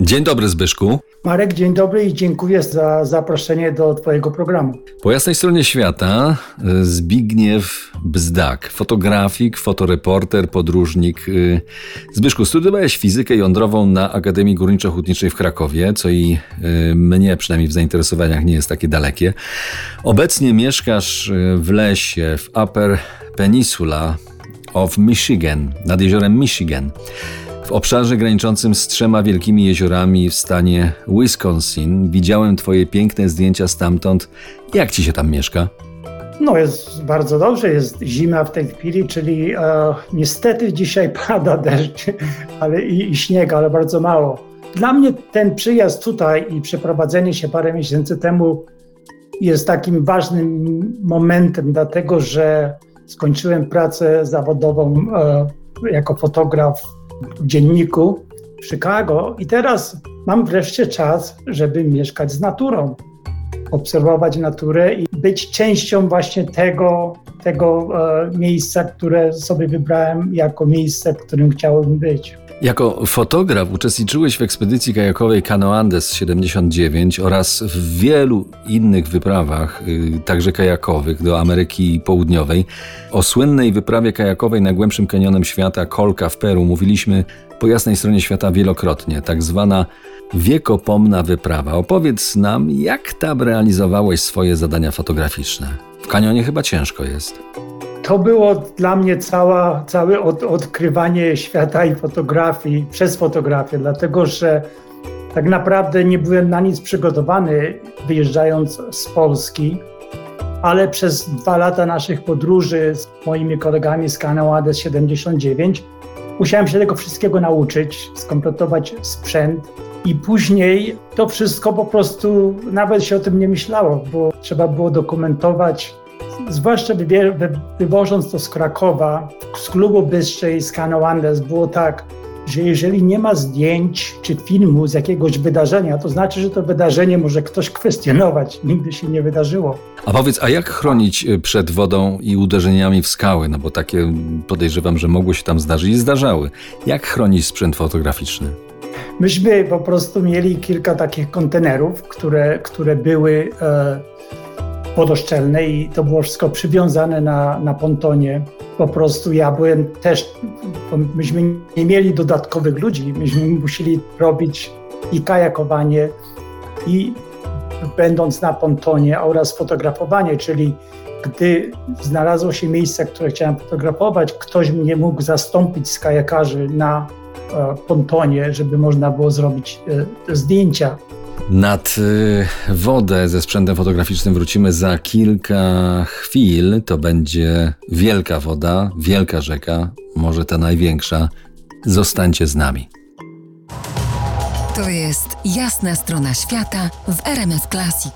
Dzień dobry Zbyszku. Marek, dzień dobry i dziękuję za zaproszenie do Twojego programu. Po jasnej stronie świata y, Zbigniew Bzdak, fotografik, fotoreporter, podróżnik. Y, Zbyszku, studiowałeś fizykę jądrową na Akademii Górniczo-Hutniczej w Krakowie, co i y, mnie przynajmniej w zainteresowaniach nie jest takie dalekie. Obecnie mieszkasz w lesie w Upper Peninsula of Michigan, nad jeziorem Michigan obszarze graniczącym z trzema wielkimi jeziorami w stanie Wisconsin. Widziałem Twoje piękne zdjęcia stamtąd. Jak Ci się tam mieszka? No jest bardzo dobrze, jest zima w tej chwili, czyli e, niestety dzisiaj pada deszcz ale i, i śnieg, ale bardzo mało. Dla mnie ten przyjazd tutaj i przeprowadzenie się parę miesięcy temu jest takim ważnym momentem, dlatego że skończyłem pracę zawodową e, jako fotograf dzienniku w Chicago i teraz mam wreszcie czas, żeby mieszkać z naturą, obserwować naturę i być częścią właśnie tego, tego e, miejsca, które sobie wybrałem jako miejsce, w którym chciałbym być. Jako fotograf uczestniczyłeś w ekspedycji kajakowej Cano Andes 79 oraz w wielu innych wyprawach, y, także kajakowych, do Ameryki Południowej. O słynnej wyprawie kajakowej najgłębszym kanionem świata, Kolka w Peru, mówiliśmy po jasnej stronie świata wielokrotnie, tak zwana wiekopomna wyprawa. Opowiedz nam, jak tam realizowałeś swoje zadania fotograficzne. W kanionie chyba ciężko jest to było dla mnie cała, całe od, odkrywanie świata i fotografii przez fotografię, dlatego że tak naprawdę nie byłem na nic przygotowany wyjeżdżając z Polski, ale przez dwa lata naszych podróży z moimi kolegami z kanału ADES 79 musiałem się tego wszystkiego nauczyć, skompletować sprzęt i później to wszystko po prostu nawet się o tym nie myślało, bo trzeba było dokumentować zwłaszcza wywożąc to z Krakowa, z klubu Bystrzej, z Kano Andes, było tak, że jeżeli nie ma zdjęć czy filmu z jakiegoś wydarzenia, to znaczy, że to wydarzenie może ktoś kwestionować. Nigdy się nie wydarzyło. A powiedz, a jak chronić y, przed wodą i uderzeniami w skały? No bo takie podejrzewam, że mogło się tam zdarzyć i zdarzały. Jak chronić sprzęt fotograficzny? Myśmy po prostu mieli kilka takich kontenerów, które, które były e, wodoszczelne i to było wszystko przywiązane na, na pontonie. Po prostu ja byłem też, myśmy nie mieli dodatkowych ludzi, myśmy musieli robić i kajakowanie, i będąc na pontonie oraz fotografowanie, czyli gdy znalazło się miejsce, które chciałem fotografować, ktoś mnie mógł zastąpić z kajakarzy na e, pontonie, żeby można było zrobić e, zdjęcia nad y, wodę ze sprzętem fotograficznym wrócimy za kilka chwil. To będzie wielka woda, wielka rzeka, może ta największa. Zostańcie z nami. To jest jasna strona świata w RMS Classic.